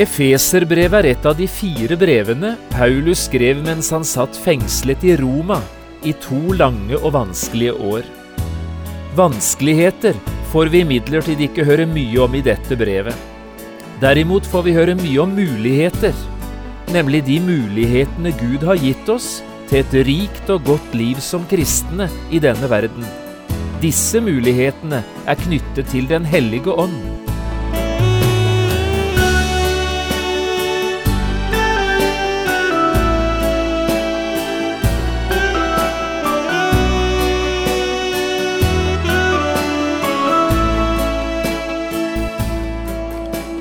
Efeserbrevet er et av de fire brevene Paulus skrev mens han satt fengslet i Roma i to lange og vanskelige år. Vanskeligheter får vi imidlertid ikke høre mye om i dette brevet. Derimot får vi høre mye om muligheter, nemlig de mulighetene Gud har gitt oss til et rikt og godt liv som kristne i denne verden. Disse mulighetene er knyttet til Den hellige ånd.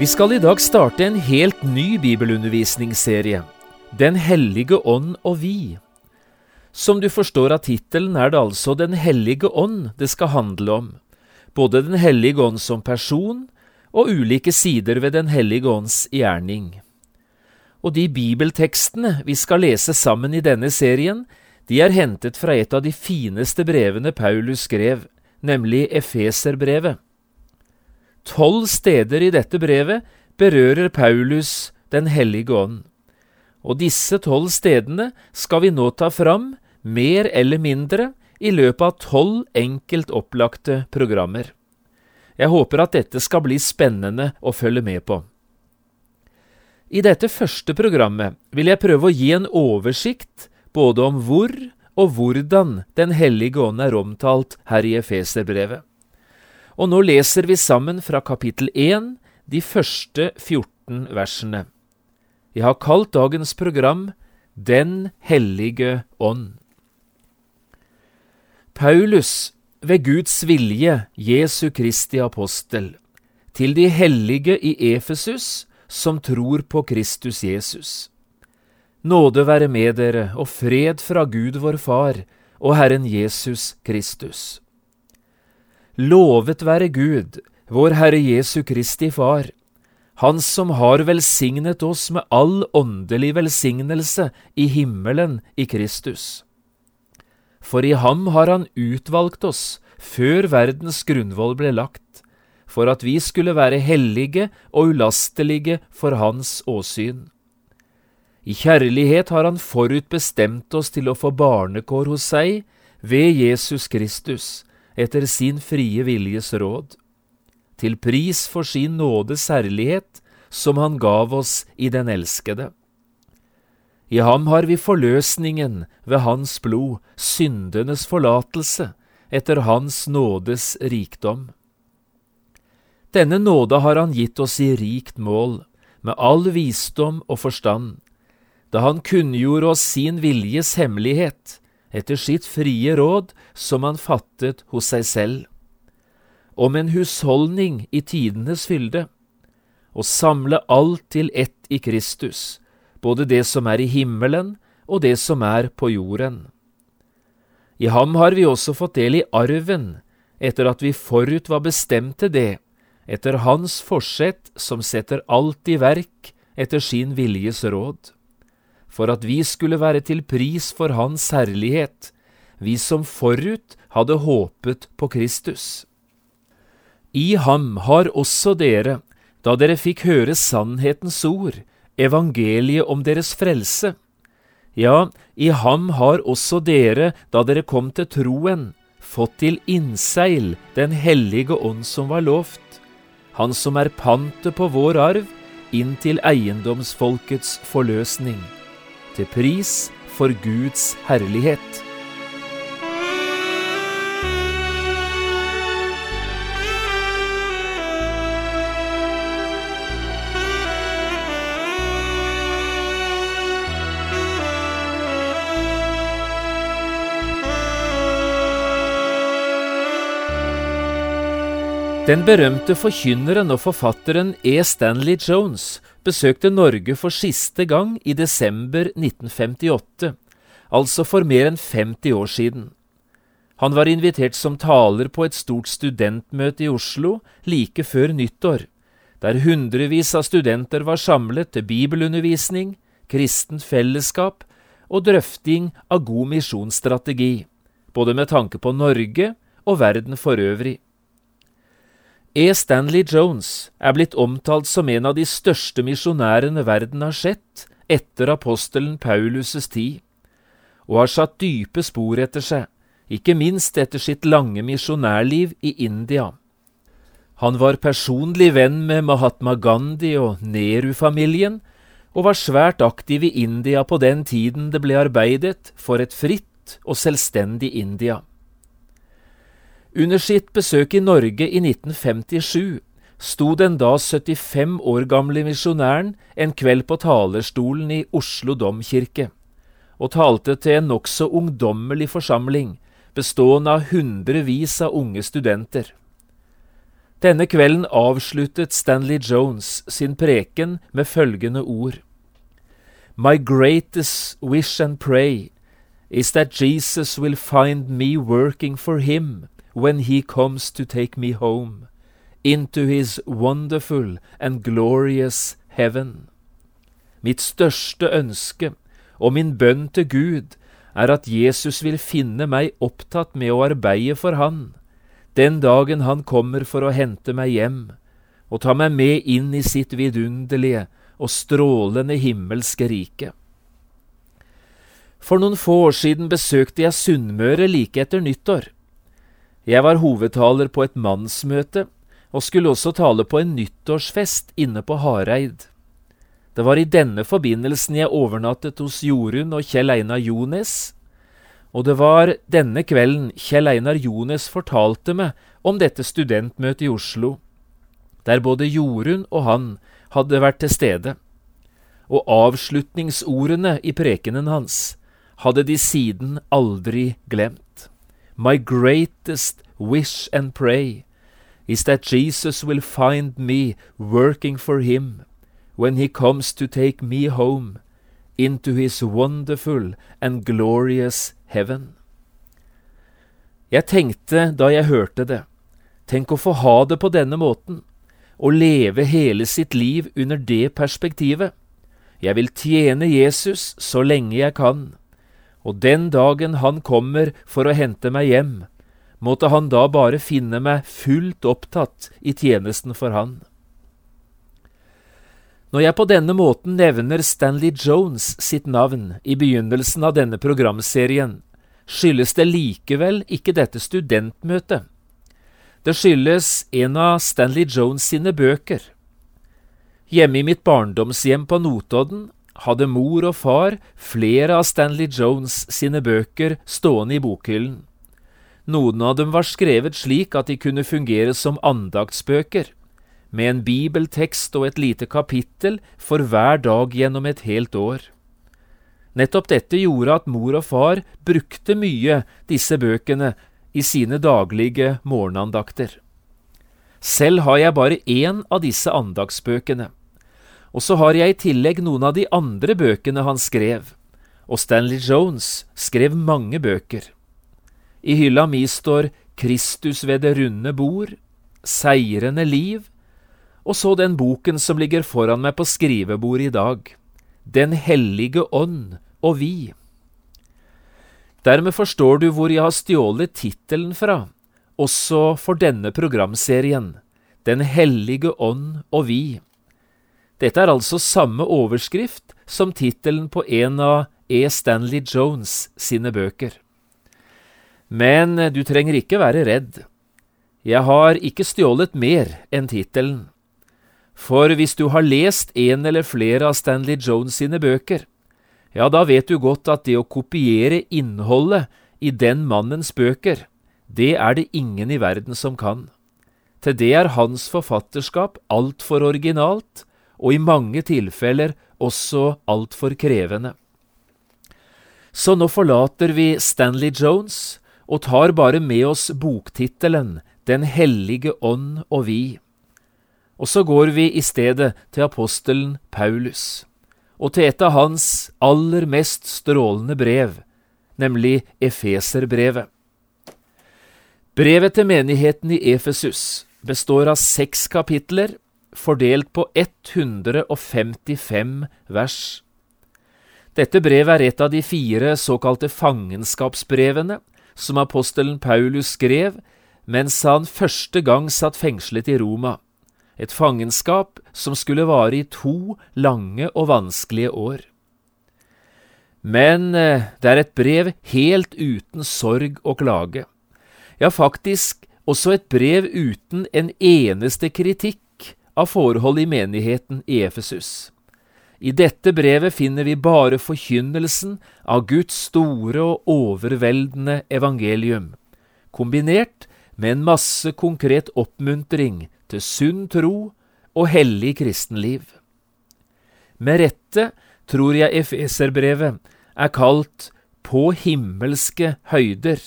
Vi skal i dag starte en helt ny bibelundervisningsserie, Den hellige ånd og vi. Som du forstår av tittelen, er det altså Den hellige ånd det skal handle om, både Den hellige ånd som person og ulike sider ved Den hellige ånds gjerning. Og de bibeltekstene vi skal lese sammen i denne serien, de er hentet fra et av de fineste brevene Paulus skrev, nemlig Efeserbrevet. Tolv steder i dette brevet berører Paulus Den hellige ånd, og disse tolv stedene skal vi nå ta fram, mer eller mindre, i løpet av tolv enkelt opplagte programmer. Jeg håper at dette skal bli spennende å følge med på. I dette første programmet vil jeg prøve å gi en oversikt både om hvor og hvordan Den hellige ånd er omtalt her i Efeserbrevet. Og nå leser vi sammen fra kapittel 1 de første 14 versene. Jeg har kalt dagens program Den hellige ånd. Paulus, ved Guds vilje, Jesu Kristi apostel, til de hellige i Efesus som tror på Kristus Jesus. Nåde være med dere og fred fra Gud vår Far og Herren Jesus Kristus. Lovet være Gud, vår Herre Jesu Kristi Far, Han som har velsignet oss med all åndelig velsignelse i himmelen i Kristus. For i ham har Han utvalgt oss før verdens grunnvoll ble lagt, for at vi skulle være hellige og ulastelige for Hans åsyn. I kjærlighet har Han forutbestemt oss til å få barnekår hos seg ved Jesus Kristus, etter sin frie viljes råd, til pris for sin nådes herlighet, som han gav oss i den elskede. I ham har vi forløsningen ved hans blod, syndenes forlatelse, etter hans nådes rikdom. Denne nåde har han gitt oss i rikt mål, med all visdom og forstand, da han kunngjorde oss sin viljes hemmelighet, etter sitt frie råd som han fattet hos seg selv, om en husholdning i tidenes fylde, å samle alt til ett i Kristus, både det som er i himmelen og det som er på jorden. I ham har vi også fått del i arven, etter at vi forut var bestemt til det, etter hans forsett som setter alt i verk etter sin viljes råd for at vi skulle være til pris for Hans herlighet, vi som forut hadde håpet på Kristus. I ham har også dere, da dere fikk høre sannhetens ord, evangeliet om deres frelse. Ja, i ham har også dere, da dere kom til troen, fått til innseil Den hellige ånd som var lovt, han som er pantet på vår arv, inn til eiendomsfolkets forløsning til pris for Guds herlighet. Den berømte forkynneren og forfatteren E. Stanley Jones besøkte Norge for siste gang i desember 1958, altså for mer enn 50 år siden. Han var invitert som taler på et stort studentmøte i Oslo like før nyttår, der hundrevis av studenter var samlet til bibelundervisning, kristent fellesskap og drøfting av god misjonsstrategi, både med tanke på Norge og verden for øvrig. E. Stanley Jones er blitt omtalt som en av de største misjonærene verden har sett etter apostelen Paulus' tid, og har satt dype spor etter seg ikke minst etter sitt lange misjonærliv i India. Han var personlig venn med Mahatma Gandhi og Nehru-familien, og var svært aktiv i India på den tiden det ble arbeidet for et fritt og selvstendig India. Under sitt besøk i Norge i 1957 sto den da 75 år gamle misjonæren en kveld på talerstolen i Oslo domkirke og talte til en nokså ungdommelig forsamling bestående av hundrevis av unge studenter. Denne kvelden avsluttet Stanley Jones sin preken med følgende ord. My greatest wish and pray is that Jesus will find me working for him when he comes to take me home into his wonderful and glorious heaven. Mitt største ønske og min bønn til Gud er at Jesus vil finne meg opptatt med å arbeide for Han, den dagen Han kommer for å hente meg hjem og ta meg med inn i sitt vidunderlige og strålende himmelske rike. For noen få år siden besøkte jeg Sunnmøre like etter nyttår. Jeg var hovedtaler på et mannsmøte og skulle også tale på en nyttårsfest inne på Hareid. Det var i denne forbindelsen jeg overnattet hos Jorunn og Kjell Einar Jones, og det var denne kvelden Kjell Einar Jones fortalte meg om dette studentmøtet i Oslo, der både Jorunn og han hadde vært til stede, og avslutningsordene i prekenen hans hadde de siden aldri glemt. My greatest wish and pray is that Jesus will find me working for him when he comes to take me home into his wonderful and glorious heaven. Jeg tenkte da jeg hørte det, tenk å få ha det på denne måten, å leve hele sitt liv under det perspektivet. Jeg vil tjene Jesus så lenge jeg kan, og den dagen han kommer for å hente meg hjem, måtte han da bare finne meg fullt opptatt i tjenesten for han. Når jeg på denne måten nevner Stanley Jones sitt navn i begynnelsen av denne programserien, skyldes det likevel ikke dette studentmøtet. Det skyldes en av Stanley Jones sine bøker. Hjemme i mitt barndomshjem på Notodden hadde mor og far flere av Stanley Jones sine bøker stående i bokhyllen. Noen av dem var skrevet slik at de kunne fungere som andaktsbøker med en bibeltekst og et lite kapittel for hver dag gjennom et helt år. Nettopp dette gjorde at mor og far brukte mye disse bøkene i sine daglige morgenandakter. Selv har jeg bare én av disse andagsbøkene, og så har jeg i tillegg noen av de andre bøkene han skrev, og Stanley Jones skrev mange bøker. I hylla mi står Kristus ved det runde bord, Seirende liv og så den boken som ligger foran meg på skrivebordet i dag, Den hellige ånd og vi. Dermed forstår du hvor jeg har stjålet tittelen fra, også for denne programserien, Den hellige ånd og vi. Dette er altså samme overskrift som tittelen på en av E. Stanley Jones sine bøker. Men du trenger ikke være redd. Jeg har ikke stjålet mer enn tittelen. For hvis du har lest en eller flere av Stanley Jones sine bøker, ja, da vet du godt at det å kopiere innholdet i den mannens bøker, det er det ingen i verden som kan. Til det er hans forfatterskap altfor originalt, og i mange tilfeller også altfor krevende. Så nå forlater vi Stanley Jones og tar bare med oss boktittelen Den hellige ånd og vi. Og så går vi i stedet til apostelen Paulus, og til et av hans aller mest strålende brev, nemlig Efeserbrevet. Brevet til menigheten i Efesus består av seks kapitler, fordelt på 155 vers. Dette brevet er et av de fire såkalte fangenskapsbrevene som apostelen Paulus skrev mens han første gang satt fengslet i Roma, et fangenskap som skulle vare i to lange og vanskelige år. Men eh, det er et brev helt uten sorg og klage. Ja, faktisk også et brev uten en eneste kritikk av forhold i menigheten i Efesus. I dette brevet finner vi bare forkynnelsen av Guds store og overveldende evangelium, kombinert med en masse konkret oppmuntring til sunn tro og hellig kristenliv. Med rette tror jeg Efeserbrevet er kalt På himmelske høyder.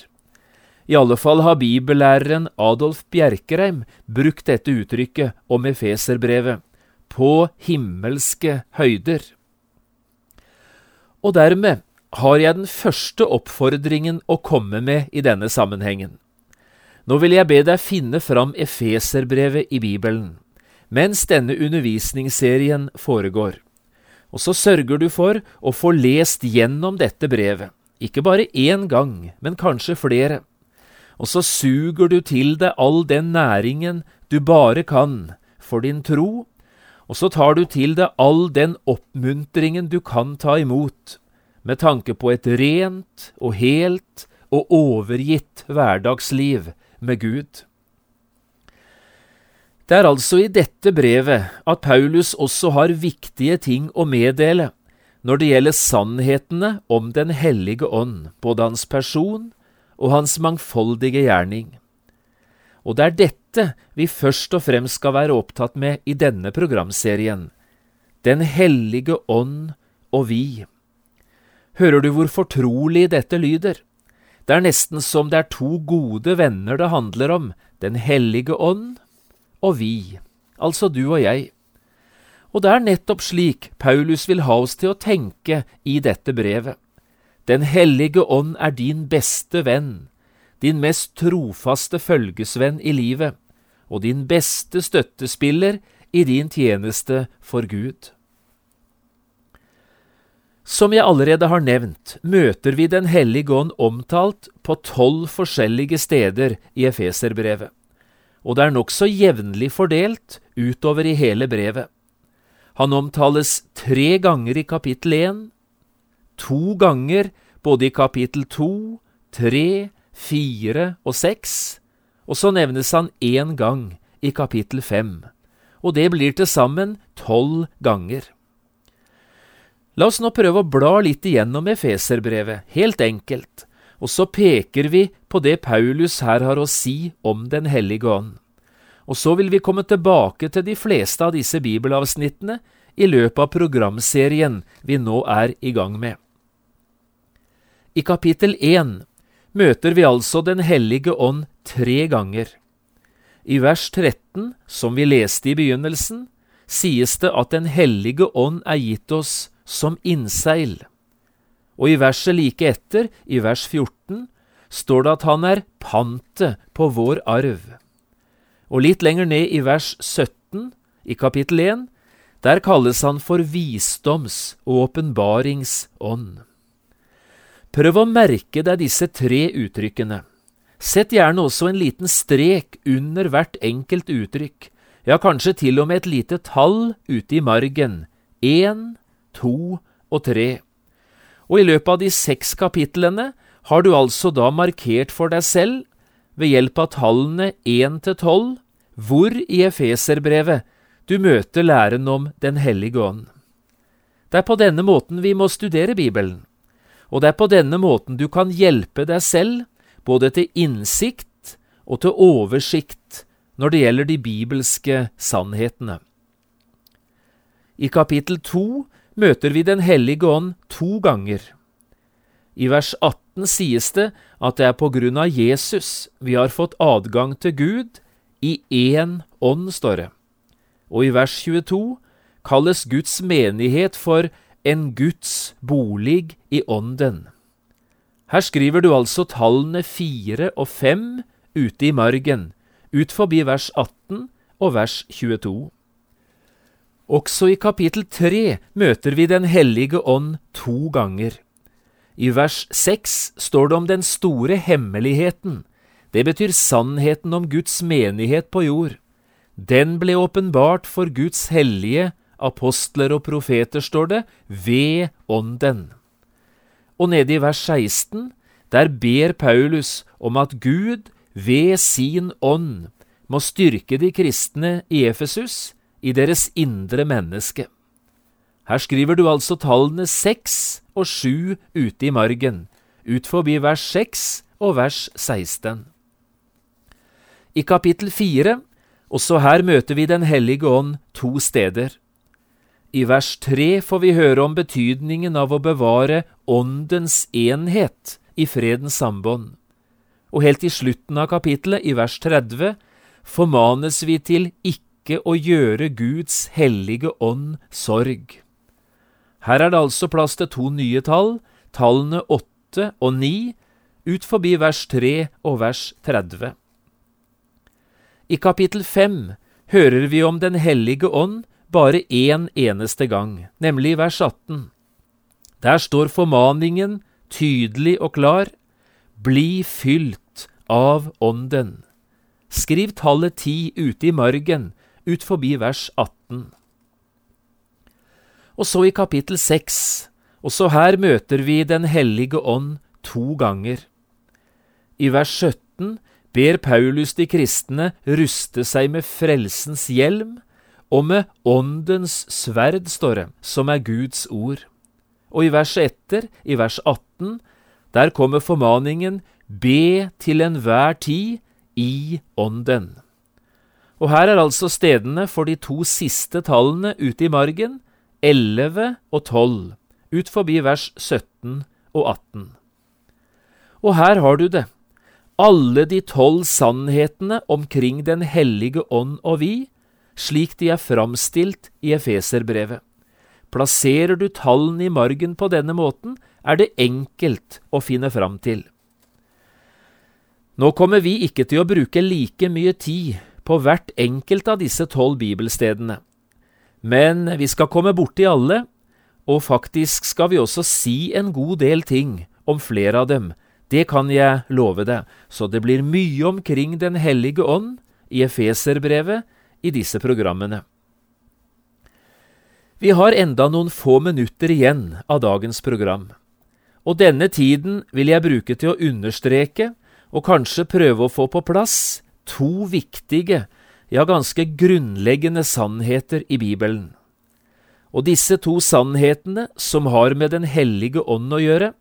I alle fall har bibellæreren Adolf Bjerkreim brukt dette uttrykket om Efeserbrevet på himmelske høyder. Og dermed har jeg den første oppfordringen å komme med i denne sammenhengen. Nå vil jeg be deg finne fram Efeserbrevet i Bibelen, mens denne undervisningsserien foregår. Og så sørger du for å få lest gjennom dette brevet, ikke bare én gang, men kanskje flere. Og så suger du til deg all den næringen du bare kan for din tro og så tar du til deg all den oppmuntringen du kan ta imot, med tanke på et rent og helt og overgitt hverdagsliv med Gud. Det er altså i dette brevet at Paulus også har viktige ting å meddele når det gjelder sannhetene om Den hellige ånd, både hans person og hans mangfoldige gjerning. Og det er dette vi først og fremst skal være opptatt med i denne programserien. Den hellige ånd og vi. Hører du hvor fortrolig dette lyder? Det er nesten som det er to gode venner det handler om, Den hellige ånd og vi, altså du og jeg. Og det er nettopp slik Paulus vil ha oss til å tenke i dette brevet. Den hellige ånd er din beste venn, din mest trofaste følgesvenn i livet og din beste støttespiller i din tjeneste for Gud. Som jeg allerede har nevnt, møter vi Den hellige ånd omtalt på tolv forskjellige steder i Efeserbrevet, og det er nokså jevnlig fordelt utover i hele brevet. Han omtales tre ganger i kapittel én, to ganger både i kapittel to, tre fire og seks, og så nevnes han én gang i kapittel fem, og det blir til sammen tolv ganger. La oss nå prøve å bla litt igjennom Efeserbrevet, helt enkelt, og så peker vi på det Paulus her har å si om Den hellige ånd. Og så vil vi komme tilbake til de fleste av disse bibelavsnittene i løpet av programserien vi nå er i gang med. I kapittel én møter vi altså Den hellige ånd tre ganger. I vers 13, som vi leste i begynnelsen, sies det at Den hellige ånd er gitt oss som innseil. Og i verset like etter, i vers 14, står det at han er pantet på vår arv. Og litt lenger ned i vers 17, i kapittel 1, der kalles han for visdoms- og åpenbaringsånd. Prøv å merke deg disse tre uttrykkene. Sett gjerne også en liten strek under hvert enkelt uttrykk, ja, kanskje til og med et lite tall ute i margen, én, to og tre. Og i løpet av de seks kapitlene har du altså da markert for deg selv, ved hjelp av tallene én til tolv, hvor i Efeserbrevet du møter læren om Den hellige ånd. Det er på denne måten vi må studere Bibelen og det er på denne måten du kan hjelpe deg selv både til innsikt og til oversikt når det gjelder de bibelske sannhetene. I kapittel to møter vi Den hellige ånd to ganger. I vers 18 sies det at det er på grunn av Jesus vi har fått adgang til Gud i én ånd, står det. Og i vers 22 kalles Guds menighet for en Guds bolig i ånden. Her skriver du altså tallene fire og fem ute i margen, ut forbi vers 18 og vers 22. Også i kapittel 3 møter vi Den hellige ånd to ganger. I vers 6 står det om den store hemmeligheten. Det betyr sannheten om Guds menighet på jord. Den ble åpenbart for Guds hellige apostler og profeter, står det, ved Ånden. Og nede i vers 16, der ber Paulus om at Gud ved sin ånd må styrke de kristne i Efesus, i deres indre menneske. Her skriver du altså tallene seks og sju ute i margen, ut forbi vers seks og vers 16. I kapittel fire, også her møter vi Den hellige ånd to steder. I vers tre får vi høre om betydningen av å bevare åndens enhet i fredens sambånd. Og helt i slutten av kapittelet, i vers 30, formanes vi til ikke å gjøre Guds hellige ånd sorg. Her er det altså plass til to nye tall, tallene åtte og ni, ut forbi vers 3 og vers 30. I kapittel 5 hører vi om Den hellige ånd bare én eneste gang, nemlig i vers 18. Der står formaningen tydelig og klar, bli fylt av Ånden. Skriv tallet ti ute i margen, ut forbi vers 18. Og så i kapittel 6, også her møter vi Den hellige ånd to ganger. I vers 17 ber Paulus de kristne ruste seg med frelsens hjelm og med åndens sverd, står det, som er Guds ord. Og i verset etter, i vers 18, der kommer formaningen Be til enhver tid i ånden. Og her er altså stedene for de to siste tallene ute i margen, 11 og 12, ut forbi vers 17 og 18. Og her har du det, alle de tolv sannhetene omkring Den hellige ånd og vi, slik de er framstilt i Efeserbrevet. Plasserer du tallene i margen på denne måten, er det enkelt å finne fram til. Nå kommer vi ikke til å bruke like mye tid på hvert enkelt av disse tolv bibelstedene, men vi skal komme borti alle, og faktisk skal vi også si en god del ting om flere av dem, det kan jeg love deg, så det blir mye omkring Den hellige ånd i Efeserbrevet i disse programmene. Vi har enda noen få minutter igjen av dagens program, og denne tiden vil jeg bruke til å understreke og kanskje prøve å få på plass to viktige, ja ganske grunnleggende sannheter i Bibelen. Og disse to sannhetene, som har med Den hellige ånd å gjøre,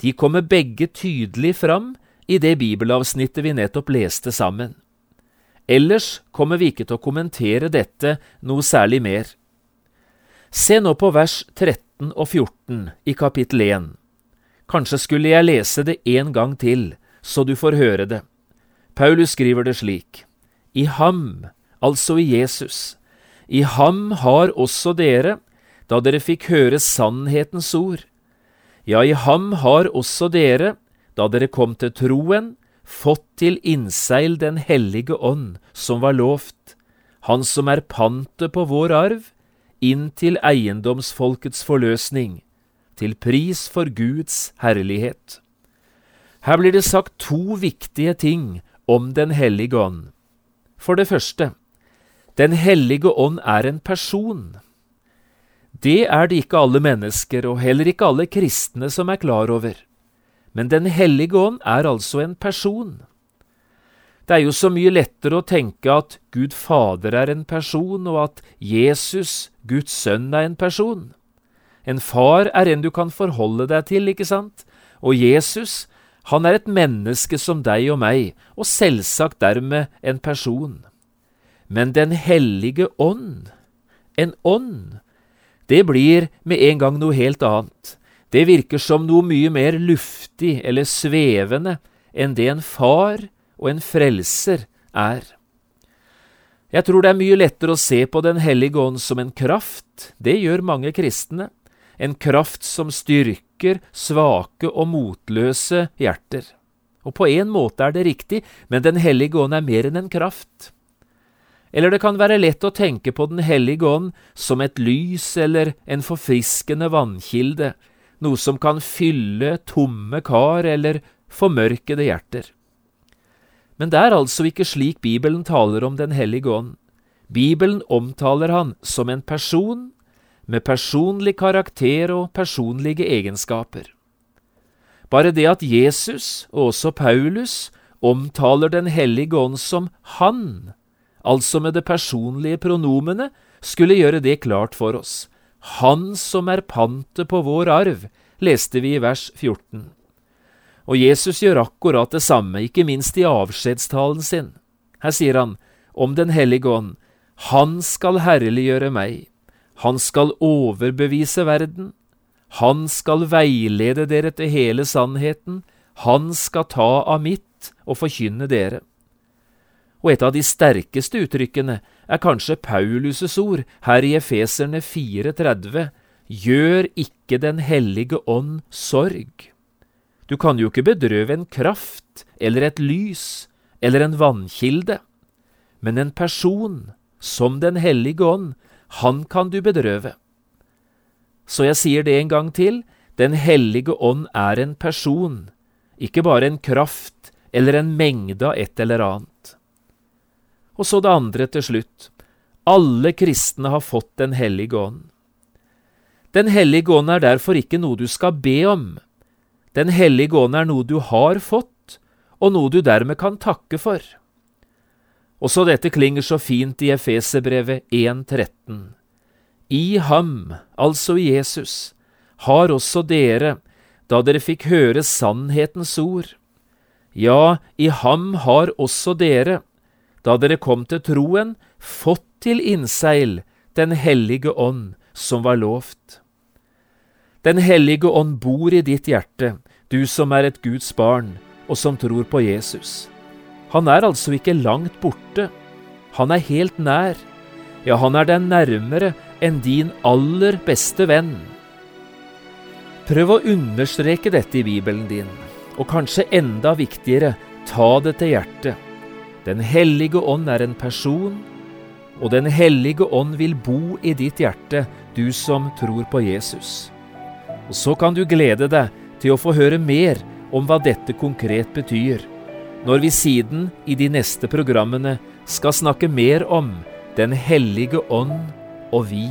de kommer begge tydelig fram i det bibelavsnittet vi nettopp leste sammen. Ellers kommer vi ikke til å kommentere dette noe særlig mer. Se nå på vers 13 og 14 i kapittel 1. Kanskje skulle jeg lese det en gang til, så du får høre det. Paulus skriver det slik. I ham, altså i Jesus, i ham har også dere, da dere fikk høre sannhetens ord, ja, i ham har også dere, da dere kom til troen, fått til innseil Den hellige ånd, som var lovt, Han som er pantet på vår arv, inn til eiendomsfolkets forløsning, til pris for Guds herlighet. Her blir det sagt to viktige ting om Den hellige ånd. For det første, Den hellige ånd er en person. Det er det ikke alle mennesker, og heller ikke alle kristne, som er klar over. Men Den hellige ånd er altså en person. Det er jo så mye lettere å tenke at Gud Fader er en person, og at Jesus, Guds sønn, er en person. En far er en du kan forholde deg til, ikke sant? Og Jesus, han er et menneske som deg og meg, og selvsagt dermed en person. Men Den hellige ånd, en ånd, det blir med en gang noe helt annet. Det virker som noe mye mer luftig eller svevende enn det en far og en frelser er. Jeg tror det er mye lettere å se på Den hellige ånd som en kraft, det gjør mange kristne, en kraft som styrker svake og motløse hjerter. Og på en måte er det riktig, men Den hellige ånd er mer enn en kraft. Eller det kan være lett å tenke på Den hellige ånd som et lys eller en forfriskende vannkilde, noe som kan fylle tomme kar eller formørkede hjerter. Men det er altså ikke slik Bibelen taler om Den hellige ånd. Bibelen omtaler han som en person med personlig karakter og personlige egenskaper. Bare det at Jesus, og også Paulus, omtaler Den hellige ånd som Han, altså med det personlige pronomene, skulle gjøre det klart for oss. Han som er pantet på vår arv, leste vi i vers 14. Og Jesus gjør akkurat det samme, ikke minst i avskjedstalen sin. Her sier han om Den hellige ånd, Han skal herliggjøre meg, Han skal overbevise verden, Han skal veilede dere til hele sannheten, Han skal ta av mitt og forkynne dere. Og et av de sterkeste uttrykkene er kanskje Paulus' ord her i Efeserne 4,30, Gjør ikke Den hellige ånd sorg. Du kan jo ikke bedrøve en kraft eller et lys eller en vannkilde, men en person, som Den hellige ånd, han kan du bedrøve. Så jeg sier det en gang til, Den hellige ånd er en person, ikke bare en kraft eller en mengde av et eller annet. Og så det andre til slutt. Alle kristne har fått Den hellige ånd. Den hellige ånd er derfor ikke noe du skal be om, den hellige ånd er noe du har fått, og noe du dermed kan takke for. Også dette klinger så fint i Efeserbrevet 1.13. I ham, altså Jesus, har også dere, da dere fikk høre sannhetens ord. Ja, i ham har også dere, da dere kom til troen, fått til innseil Den hellige ånd som var lovt. Den hellige ånd bor i ditt hjerte, du som er et Guds barn, og som tror på Jesus. Han er altså ikke langt borte. Han er helt nær. Ja, han er deg nærmere enn din aller beste venn. Prøv å understreke dette i Bibelen din, og kanskje enda viktigere, ta det til hjertet. Den hellige ånd er en person, og Den hellige ånd vil bo i ditt hjerte, du som tror på Jesus. Og så kan du glede deg til å få høre mer om hva dette konkret betyr, når vi siden i de neste programmene skal snakke mer om Den hellige ånd og vi.